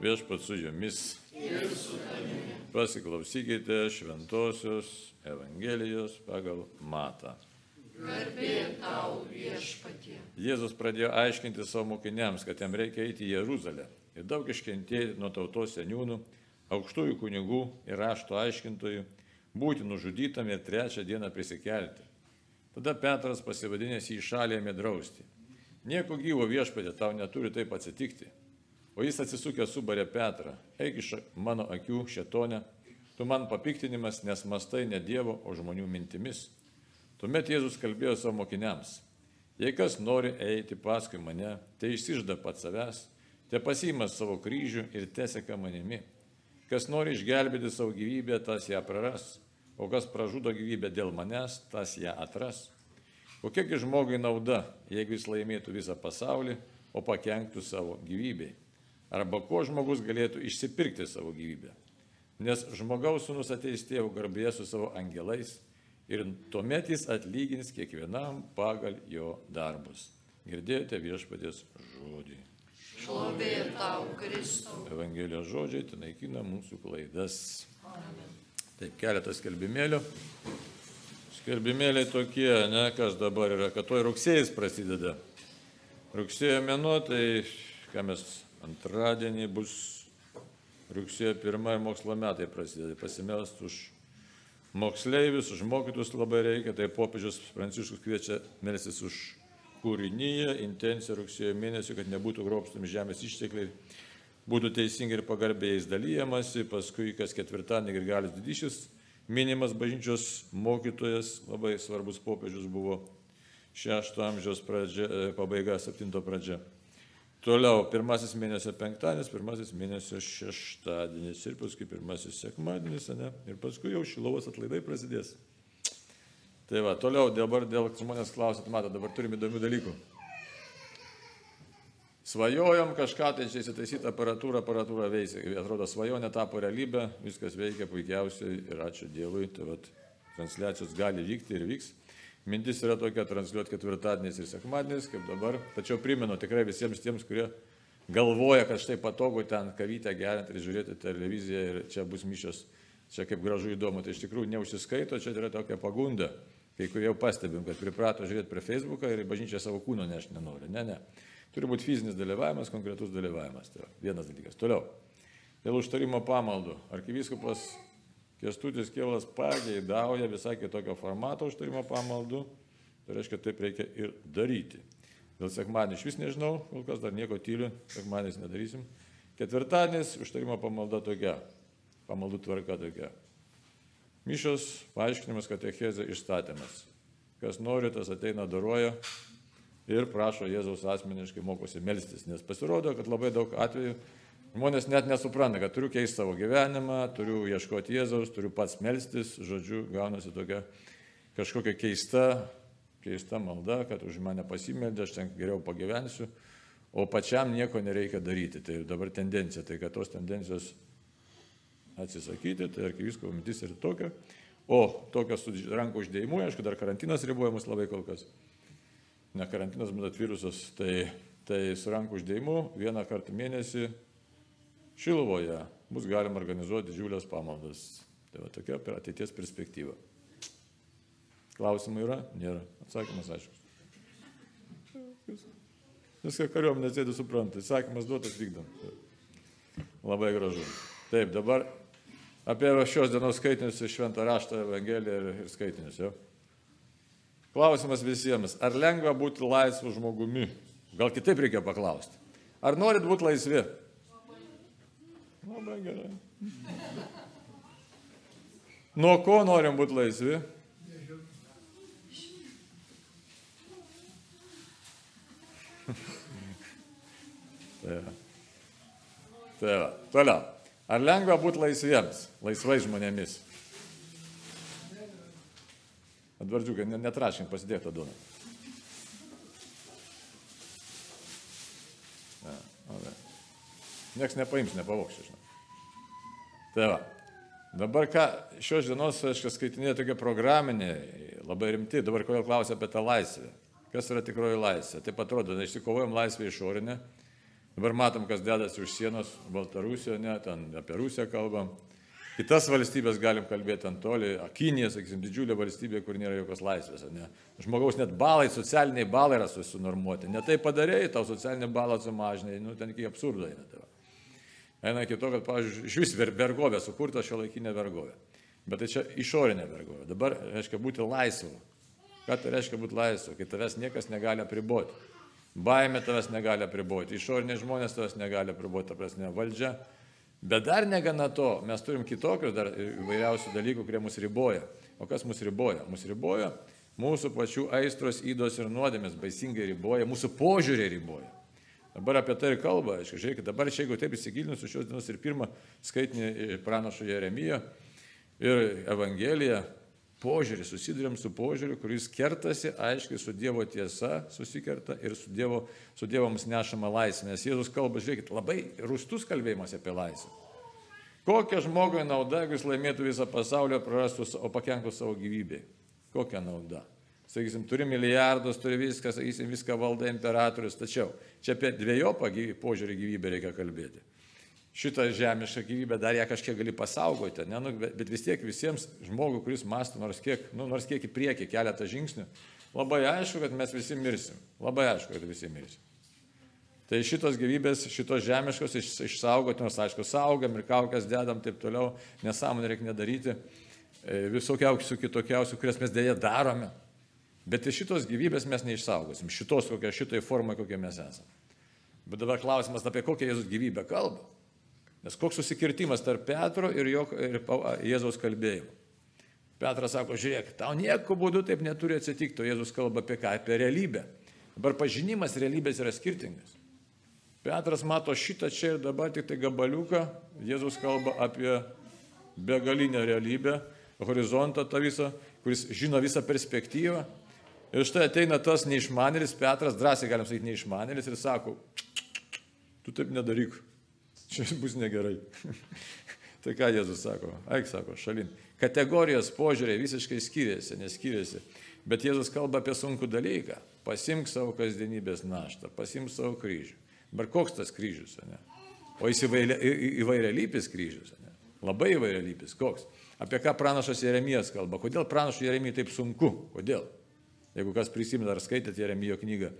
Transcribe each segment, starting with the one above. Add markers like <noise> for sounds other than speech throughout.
Viešpat su jumis. Pasiklausykite šventosios Evangelijos pagal Matą. Tau. Jėzus pradėjo aiškinti savo mokiniams, kad jam reikia eiti į Jeruzalę ir daug iškentėti nuo tautos seniūnų, aukštųjų kunigų ir rašto aiškintojų, būti nužudytam ir trečią dieną prisikelti. Tada Petras pasivadinęs į šalį ėmė drausti. Nieko gyvo viešpatė tau neturi taip atsitikti. O jis atsisukė subarė Petrą. Eik iš mano akių šetonę, tu man papiktinimas, nes mastai ne Dievo, o žmonių mintimis. Tuomet Jėzus kalbėjo savo mokiniams. Jei kas nori eiti paskui mane, tai išsižda pats savęs, te pasiima savo kryžių ir teseka manimi. Kas nori išgelbėti savo gyvybę, tas ją praras, o kas pražudo gyvybę dėl manęs, tas ją atras. Kokiagi žmogui nauda, jeigu jis laimėtų visą pasaulį, o pakenktų savo gyvybei? Arba ko žmogus galėtų išsipirkti savo gyvybę? Nes žmogaus sunus ateis tėvų garbėje su savo angelais ir tuomet jis atlygins kiekvienam pagal jo darbus. Girdėjote viešpatės žodį. Šlovė tau, Kristau. Evangelijos žodžiai tai naikina mūsų klaidas. Taip, keletas skelbimėlių. Skelbimėliai tokie, ne, kas dabar yra, kad toj rugsėjas prasideda. Rugsėjo mėnuo, tai ką mes antradienį bus rugsėjo pirmąjį mokslo metai prasideda. Pasimelst už moksleivius, už mokytus labai reikia, tai popiežius Pranciškus kviečia melstis už kūrinyje, intenciją rugsėjo mėnesį, kad nebūtų grobstami žemės ištekliai, būtų teisingai ir pagarbiais dalyjamasi, paskui kas ketvirtadienį Grigalis didyšis minimas bažnyčios mokytojas, labai svarbus popiežius buvo šešto amžiaus pradžia, pabaiga, septinto pradžia. Toliau, pirmasis mėnesio penktadienis, pirmasis mėnesio šeštadienis ir paskui pirmasis sekmadienis, ne? ir paskui jau šilovas atlaidai prasidės. Tai va, toliau dabar dėl žmonės klausit, matot, dabar turime įdomių dalykų. Svajojom kažką, tai čia įsitaisyti aparatūrą, aparatūra veikia. Atrodo, svajonė tapo realybė, viskas veikia puikiausiai ir ačiū Dievui. Tai va, transliacijos gali vykti ir vyks. Mintis yra tokia transliuoti ketvirtadieniais ir sekmadieniais, kaip dabar. Tačiau primenu tikrai visiems tiems, kurie galvoja, kad štai patogu ten kavytę gerinti ir žiūrėti televiziją ir čia bus mišios, čia kaip gražu įdomu. Tai iš tikrųjų neužsiskaito, čia yra tokia pagunda. Kai kurie jau pastebim, kad priprato žiūrėti prie Facebooką ir į bažnyčią savo kūno neš nenori. Ne, ne. Turi būti fizinis dalyvavimas, konkretus dalyvavimas. Tai vienas dalykas. Toliau. Dėl užtarimo pamaldų. Arkivyskupas Kestutis Kielas pageidauja visai kitokio formato užtarimo pamaldų. Tai reiškia, taip reikia ir daryti. Dėl sekmadienį iš vis nežinau, kol kas dar nieko tyliu, sekmadieniais nedarysim. Ketvirtadienis užtarimo pamalda tokia. Pamaldų tvarka tokia. Mišos paaiškinimas katechezė išstatymas. Kas nori, tas ateina daroja, ir prašo Jėzaus asmeniškai mokosi melstis, nes pasirodo, kad labai daug atvejų žmonės net nesupranta, kad turiu keisti savo gyvenimą, turiu ieškoti Jėzaus, turiu pats melstis, žodžiu, gaunasi tokia kažkokia keista, keista malda, kad už mane pasimeldė, aš ten geriau pagyvensiu, o pačiam nieko nereikia daryti. Tai dabar tendencija, tai kad tos tendencijos atsisakyti, tai arkivisko mintis ir tokia. O tokios su rankų uždėjimu, aišku, dar karantinas ribojamas labai kol kas ne karantinas, bet atvirusas, tai, tai su rankų uždėjimu vieną kartą mėnesį Šilovoje bus galima organizuoti didžiulės pamaldas. Tai va tokia ateities perspektyva. Klausimų yra? Nėra. Atsakymas aiškus. Viską kariuomenė sėdi supranta. Atsakymas duotas vykdom. Labai gražu. Taip, dabar apie šios dienos skaitinius iš Šventą raštą, Evangeliją ir, ir skaitinius. Jau. Klausimas visiems, ar lengva būti laisvu žmogumi? Gal kitaip reikia paklausti. Ar norit būti laisvi? Labai gerai. Nuo ko norim būti laisvi? tai va. Tai va. Toliau. Ar lengva būti laisviems, laisvai žmonėmis? Atvardziukai, netrašink, pasidėk tą duoną. Niekas nepaims, nepavoks, žinai. Tai va. Dabar ką, šios dienos, aš skaitinėjau tokia programinė, labai rimti, dabar kodėl klausia apie tą laisvę. Kas yra tikroji laisvė? Taip atrodo, išsikovojom laisvę išorinę, Dabar matom, kas dedasi už sienos Baltarusijoje, ne, ten apie Rusiją kalbam. Kitas valstybės galim kalbėti ant toli, Kinija, sakysim, didžiulė valstybė, kur nėra jokios laisvės. Ne? Žmogaus net balai, socialiniai balai yra susinormuoti. Ne tai padarėjai, tau socialinį balą sumažinai, nu ten iki absurdo eina. Tai eina iki to, kad, pavyzdžiui, iš vis vergovė sukurta šio laikinė vergovė. Bet tai čia išorinė vergovė. Dabar reiškia būti laisvu. Ką tai reiškia būti laisvu, kai tavęs niekas negali apriboti. Baimė tavęs negali apriboti, išoriniai žmonės tavęs negali apriboti, ta prasme, valdžia Bet dar negana to, mes turim kitokius dar įvairiausių dalykų, kurie mus riboja. O kas mus riboja? Mus riboja mūsų pačių aistros, įdos ir nuodėmės baisingai riboja, mūsų požiūrį riboja. Dabar apie tai ir kalba, aišku, žiūrėkit, dabar čia jeigu taip įsigilinus šios dienos ir pirmą skaitinį pranašo Jeremijo ir Evangeliją, požiūrį, susidurėm su požiūriu, kuris kertasi aiškiai su Dievo tiesa, susikerta ir su Dievo, su dievo mums nešama laisvė. Nes Jėzus kalba, žiūrėkit, labai rūstus kalbėjimas apie laisvę. Kokia žmogui nauda, jeigu jis laimėtų visą pasaulį, prarastų, o pakenktų savo gyvybei? Kokia nauda? Sakysim, turi milijardus, turi viską, sakysim, viską valda imperatorius, tačiau čia apie dviejopą požiūrį gyvybę reikia kalbėti šitą žemišką gyvybę, dar ją kažkiek gali pasaugoti, ne, nu, bet, vis tiek visiems žmogui, kuris mąsto nors kiek, nu, nors kiek į priekį keletą žingsnių, labai aišku, kad mes visi mirsim. Labai aišku, kad visi mirsim. Tai šitos gyvybės, šitos žemiškos iš, išsaugoti, nors aišku, saugam ir kaukas dedam taip toliau, nesąmonė reikia nedaryti, e, visokiausių kitokiausių, kurias mes dėja darome. Bet iš šitos gyvybės mes neišsaugosim, šitos kokia, šitai formai, kokie mes esame. Bet dabar klausimas, apie kokią Jėzus gyvybę kalba. Nes koks susikirtimas tarp Petro ir, jo, ir Jėzaus kalbėjimo. Petras sako, žiūrėk, tau nieko būdu taip neturi atsitikti, o Jėzus kalba apie ką? Apie realybę. Dabar pažinimas realybės yra skirtingas. Petras mato šitą čia ir dabar tik tai gabaliuką, Jėzus kalba apie begalinę realybę, horizontą tą visą, kuris žino visą perspektyvą. Ir štai ateina tas neišmanėlis, Petras, drąsiai galim sakyti neišmanėlis ir sako, tu taip nedaryk. Čia bus negerai. <laughs> tai ką Jėzus sako? Eik, sako, šalin. Kategorijos požiūriai visiškai skiriasi, neskiriasi. Bet Jėzus kalba apie sunkų dalyką. Pasimk savo kasdienybės naštą, pasimk savo kryžių. Bet koks tas kryžius, ne? O jis įvairialypis kryžius, ne? Labai įvairialypis. Koks? Apie ką pranašas Jeremijas kalba? Kodėl pranašui Jeremijai taip sunku? Kodėl? Jeigu kas prisimena ar skaitėte Jeremijo knygą.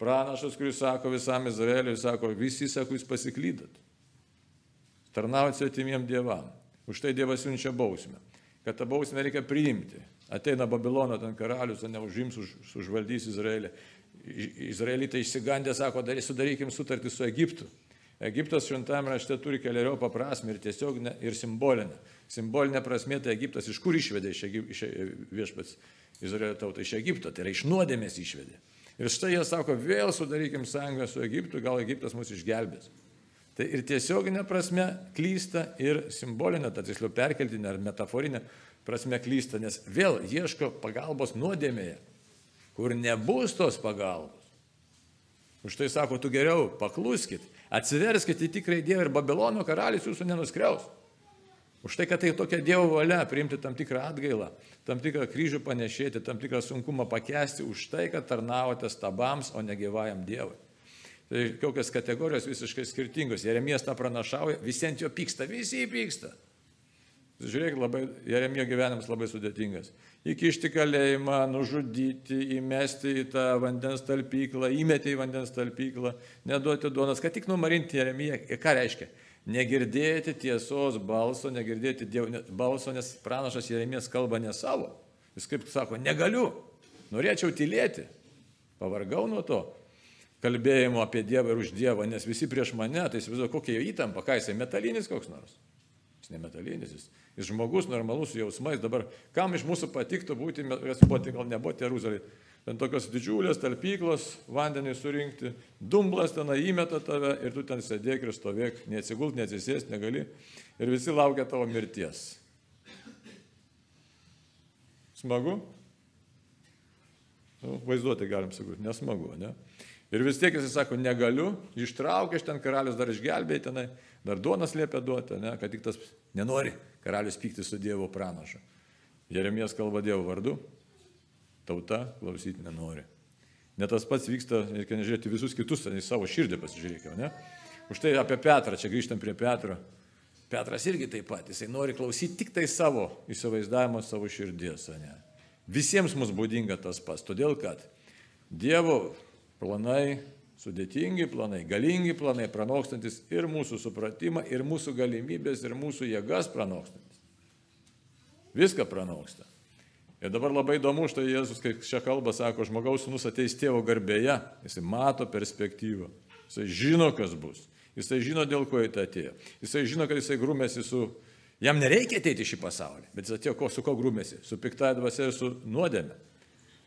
Pranašas, kuris sako visam Izraeliui, sako, visi, sako, jūs pasiklydot tarnauti svetimiem dievam. Už tai Dievas siunčia bausmę. Kad tą bausmę reikia priimti. Ateina Babilono ten karalius, o neužims, už, užvaldys Izraelį. Izraelitai išsigandė, sako, sudarykim sutartį su Egiptu. Egiptas šventame rašte turi keliariopą prasme ir tiesiog ne, ir simbolinę. Simbolinė prasme tai Egiptas iš kur išvedė iš, iš viešpats Izraelio tautą? Iš Egipto, tai yra iš nuodėmės išvedė. Ir štai jie sako, vėl sudarykim sąjungą su Egiptu, gal Egiptas mus išgelbės. Tai ir tiesioginė prasme klysta, ir simbolinė, tai tiksliau perkeltinė ar metaforinė prasme klysta, nes vėl ieško pagalbos nuodėmėje, kur nebus tos pagalbos. Už tai sako, tu geriau pakluskit, atsiverskit į tikrąjį Dievą ir Babilono karalius jūsų nenuskriaus. Už tai, kad tai tokia Dievo valia priimti tam tikrą atgailą, tam tikrą kryžių panešėti, tam tikrą sunkumą pakesti, už tai, kad tarnavote stabams, o ne gyvajam Dievui. Tai kokios kategorijos visiškai skirtingos. Jeremijas tą pranašauja, visi ant jo pyksta, visi pyksta. Žiūrėk, labai, Jeremijo gyvenimas labai sudėtingas. Įkišti kalėjimą, nužudyti, įmesti į tą vandens talpyklą, įmeti į vandens talpyklą, neduoti duonos, kad tik numarinti Jeremiją. Ką reiškia? Negirdėti tiesos balso, negirdėti dievo balso, nes pranašas Jeremijas kalba ne savo. Jis kaip sako, negaliu, norėčiau tylėti. Pavargau nuo to kalbėjimo apie Dievą ir už Dievą, nes visi prieš mane, tai įsivaizduoju, kokia jo įtampa, ką jisai metalinis koks nors. Jis ne metalinis, jis, jis žmogus normalus jausmais. Dabar kam iš mūsų patiktų būti, mes buvote, gal nebuvote Jeruzalėje, ten tokios didžiulės talpyklos, vandenį surinkti, dumblas ten įmeta tave ir tu ten sėdėk ir stovėk, neatsigult, neatsisės, negali ir visi laukia tavo mirties. Smagu? Nu, vaizduoti galim sakyti, nesmagu, ne? Ir vis tiek jis sako, negaliu, ištraukė iš ten karalius dar išgelbėjai tenai, dar duonas liepia duoti, ne, kad tik tas nenori karalius pykti su Dievo pranašu. Jeremijas kalba Dievo vardu, tauta klausyti nenori. Net tas pats vyksta, reikia nežiūrėti visus kitus, į savo širdį pasižiūrėkime, ne? Už tai apie Petrą, čia grįžtam prie Petro. Petras irgi taip pat, jisai nori klausyti tik tai savo įsivaizdavimo, savo širdies, ne? Visiems mums būdinga tas pats, todėl kad Dievo planai, sudėtingi planai, galingi planai, pranokstantis ir mūsų supratimą, ir mūsų galimybės, ir mūsų jėgas pranokstantis. Viską pranoksta. Ir dabar labai įdomu, štai Jėzus, kai šią kalbą sako, žmogaus sunus ateis tėvo garbėje, jisai mato perspektyvą, jisai žino, kas bus, jisai žino, dėl ko jis atėjo, jisai žino, kad jisai grūmėsi su, jam nereikia ateiti į šį pasaulį, bet jis atėjo ko, su ko grūmėsi, su piktaja dvasia ir su nuodėme,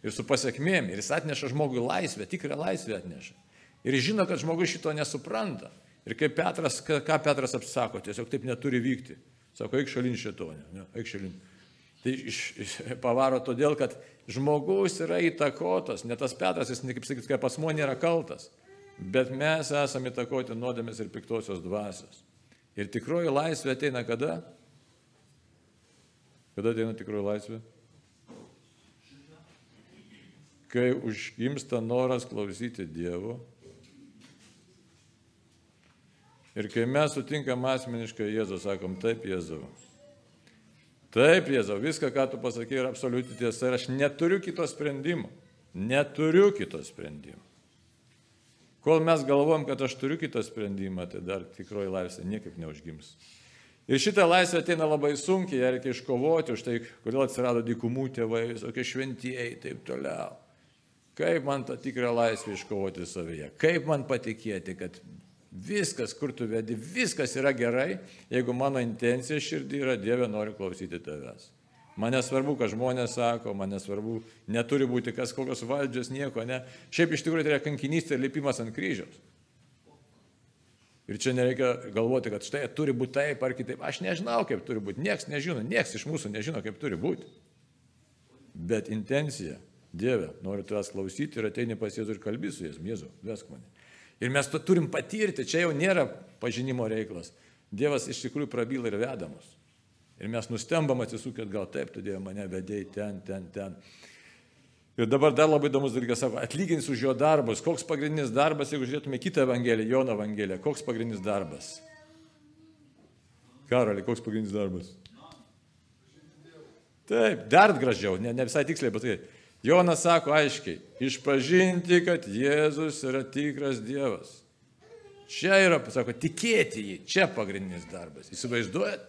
ir su pasiekmėm, ir jis atneša žmogui laisvę, tikrą laisvę atneša. Ir žino, kad žmogus šito nesupranta. Ir kaip Petras, ką Petras apsako, tiesiog taip neturi vykti. Sako, eik šalin šitonė, eik šalin. Tai iš, iš, pavaro todėl, kad žmogus yra įtakotas, ne tas Petras, jis, kaip sakyt, kaip asmo nėra kaltas, bet mes esame įtakoti nuodėmės ir piktosios dvasios. Ir tikroji laisvė ateina kada? Kada ateina tikroji laisvė? Kai užgimsta noras klausyti Dievo. Ir kai mes sutinkam asmeniškai Jėzų, sakom, taip Jėzau, Taip, Jėzau, viską, ką tu pasakė, yra absoliuti tiesa ir aš neturiu kito sprendimo. Neturiu kito sprendimo. Kol mes galvom, kad aš turiu kitą sprendimą, tai dar tikroji laisvė niekaip neužgims. Ir šitą laisvę ateina labai sunkiai, ją reikia iškovoti, už tai, kodėl atsirado dykumų tėvai, visokie šventieji ir taip toliau. Kaip man tą tikrą laisvę iškovoti savyje? Kaip man patikėti, kad Viskas, kur tu vedi, viskas yra gerai, jeigu mano intencija širdį yra Dieve noriu klausyti tavęs. Man nesvarbu, ką žmonės sako, man nesvarbu, neturi būti kas kokios valdžios, nieko, ne. Šiaip iš tikrųjų tai yra kankinystė ir lipimas ant kryžiaus. Ir čia nereikia galvoti, kad štai turi būti taip ar kitaip. Aš nežinau, kaip turi būti. Niekas nežino, niekas iš mūsų nežino, kaip turi būti. Bet intencija, Dieve, noriu tavęs klausyti ir ateini pas Jėzų ir kalbį su Jėzum. Jėzau, vesk mane. Ir mes to turim patirti, čia jau nėra pažinimo reikalas. Dievas iš tikrųjų prabyla ir vedamus. Ir mes nustembam atsisukę, gal taip, tu Dieve mane vedėjai ten, ten, ten. Ir dabar dar labai įdomus dalykas, atlygins už jo darbus. Koks pagrindinis darbas, jeigu žiūrėtume kitą Evangeliją, Jono Evangeliją, koks pagrindinis darbas? Karaliai, koks pagrindinis darbas? Taip, dar gražiau, ne, ne visai tiksliai pasakyti. Jonas sako aiškiai, išpažinti, kad Jėzus yra tikras Dievas. Čia yra, sako, tikėti jį, čia pagrindinis darbas. Įsivaizduojat?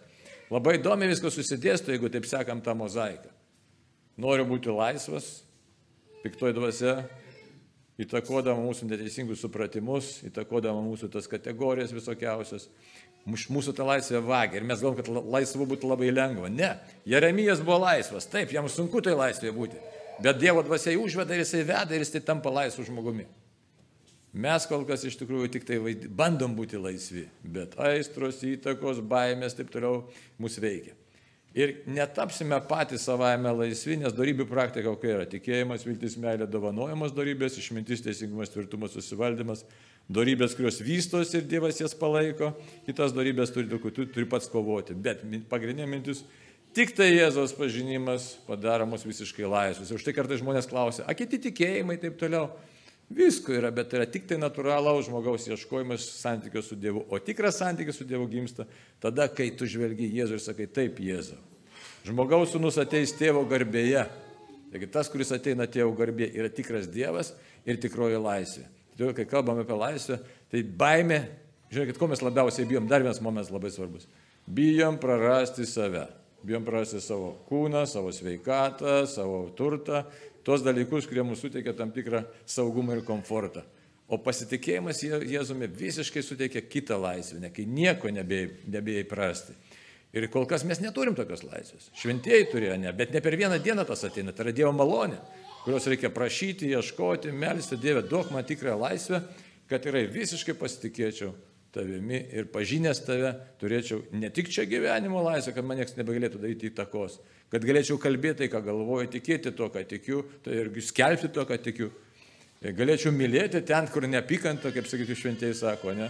Labai įdomi viskas susidėsto, jeigu taip sekam tą mozaiką. Noriu būti laisvas, piktoji dvasia, įtakodama mūsų neteisingus supratimus, įtakodama mūsų tas kategorijas visokiausias. Mūsų ta laisvė vagia ir mes galvom, kad laisvu būtų labai lengva. Ne, Jeremijas buvo laisvas, taip, jam sunku tai laisvė būti. Bet Dievo dvasia jį užveda ir jisai veda ir jisai tampa laisvu žmogumi. Mes kol kas iš tikrųjų tik tai vaid... bandom būti laisvi, bet aistros, įtakos, baimės taip toliau mus veikia. Ir netapsime patys savaime laisvi, nes darybių praktika kokia yra - tikėjimas, viltis, meilė, dovanojamos darybės, išmintis, teisingumas, tvirtumas, susivaldymas, darybės, kurios vystos ir Dievas jas palaiko, kitas darybės turi, turi, turi pats kovoti. Bet pagrindinė mintis Tik tai Jėzos pažinimas padaro mus visiškai laisvus. Ir už tai kartais žmonės klausia, a kiti tikėjimai taip toliau. Visko yra, bet yra tik tai natūralaus žmogaus ieškojimas santykio su Dievu. O tikras santykis su Dievu gimsta tada, kai tu žvelgi Jėzų ir sakai, taip Jėzau. Žmogaus sunus ateis tėvo garbėje. Taigi tas, kuris ateina tėvo garbėje, yra tikras Dievas ir tikroji laisvė. Todėl, kai kalbame apie laisvę, tai baime, žiūrėkit, ko mes labiausiai bijom, dar vienas momentas labai svarbus. Bijom prarasti save. Bijom prarasti savo kūną, savo sveikatą, savo turtą, tuos dalykus, kurie mums suteikia tam tikrą saugumą ir komfortą. O pasitikėjimas Jėzumi visiškai suteikia kitą laisvę, kai nieko nebėjai prarasti. Ir kol kas mes neturim tokios laisvės. Šventieji turėjo, ne, bet ne per vieną dieną tas ateina. Tai yra Dievo malonė, kurios reikia prašyti, ieškoti, melsti Dievę, duok man tikrą laisvę, kad tikrai visiškai pasitikėčiau tavimi ir pažinęs tave turėčiau ne tik čia gyvenimo laisvę, kad man niekas nebegalėtų daryti įtakos, kad galėčiau kalbėti tai, ką galvoju, tikėti to, ką tikiu, tai irgi skelbti to, ką tikiu. Galėčiau mylėti ten, kur neapykanta, kaip sakyti, šventieji sako, ne?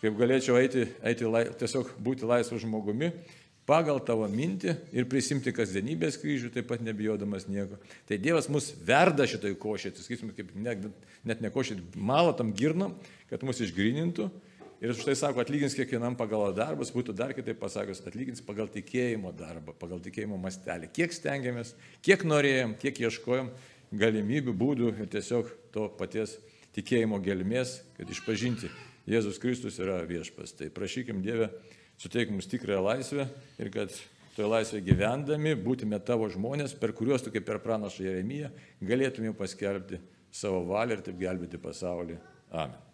Kaip galėčiau eiti, eiti lai, tiesiog būti laisvu žmogumi, pagal tavo mintį ir prisimti kasdienybės kryžių, taip pat nebijodamas nieko. Tai Dievas mus verda šitoj košė, tai sakysime, kaip ne, net ne košė, malo tam girnom, kad mus išgrinintų. Ir už tai sako, atlygins kiekvienam pagal darbas, būtų dar kitaip pasakęs, atlygins pagal tikėjimo darbą, pagal tikėjimo mastelį. Kiek stengiamės, kiek norėjom, kiek ieškojom galimybių, būdų ir tiesiog to paties tikėjimo gelmės, kad išpažinti Jėzus Kristus yra viešpas. Tai prašykim Dievę suteik mums tikrąją laisvę ir kad toje laisvėje gyvendami būtume tavo žmonės, per kuriuos tu kaip per pranašą Jeremiją galėtume paskelbti savo valią ir taip gelbėti pasaulį. Amen.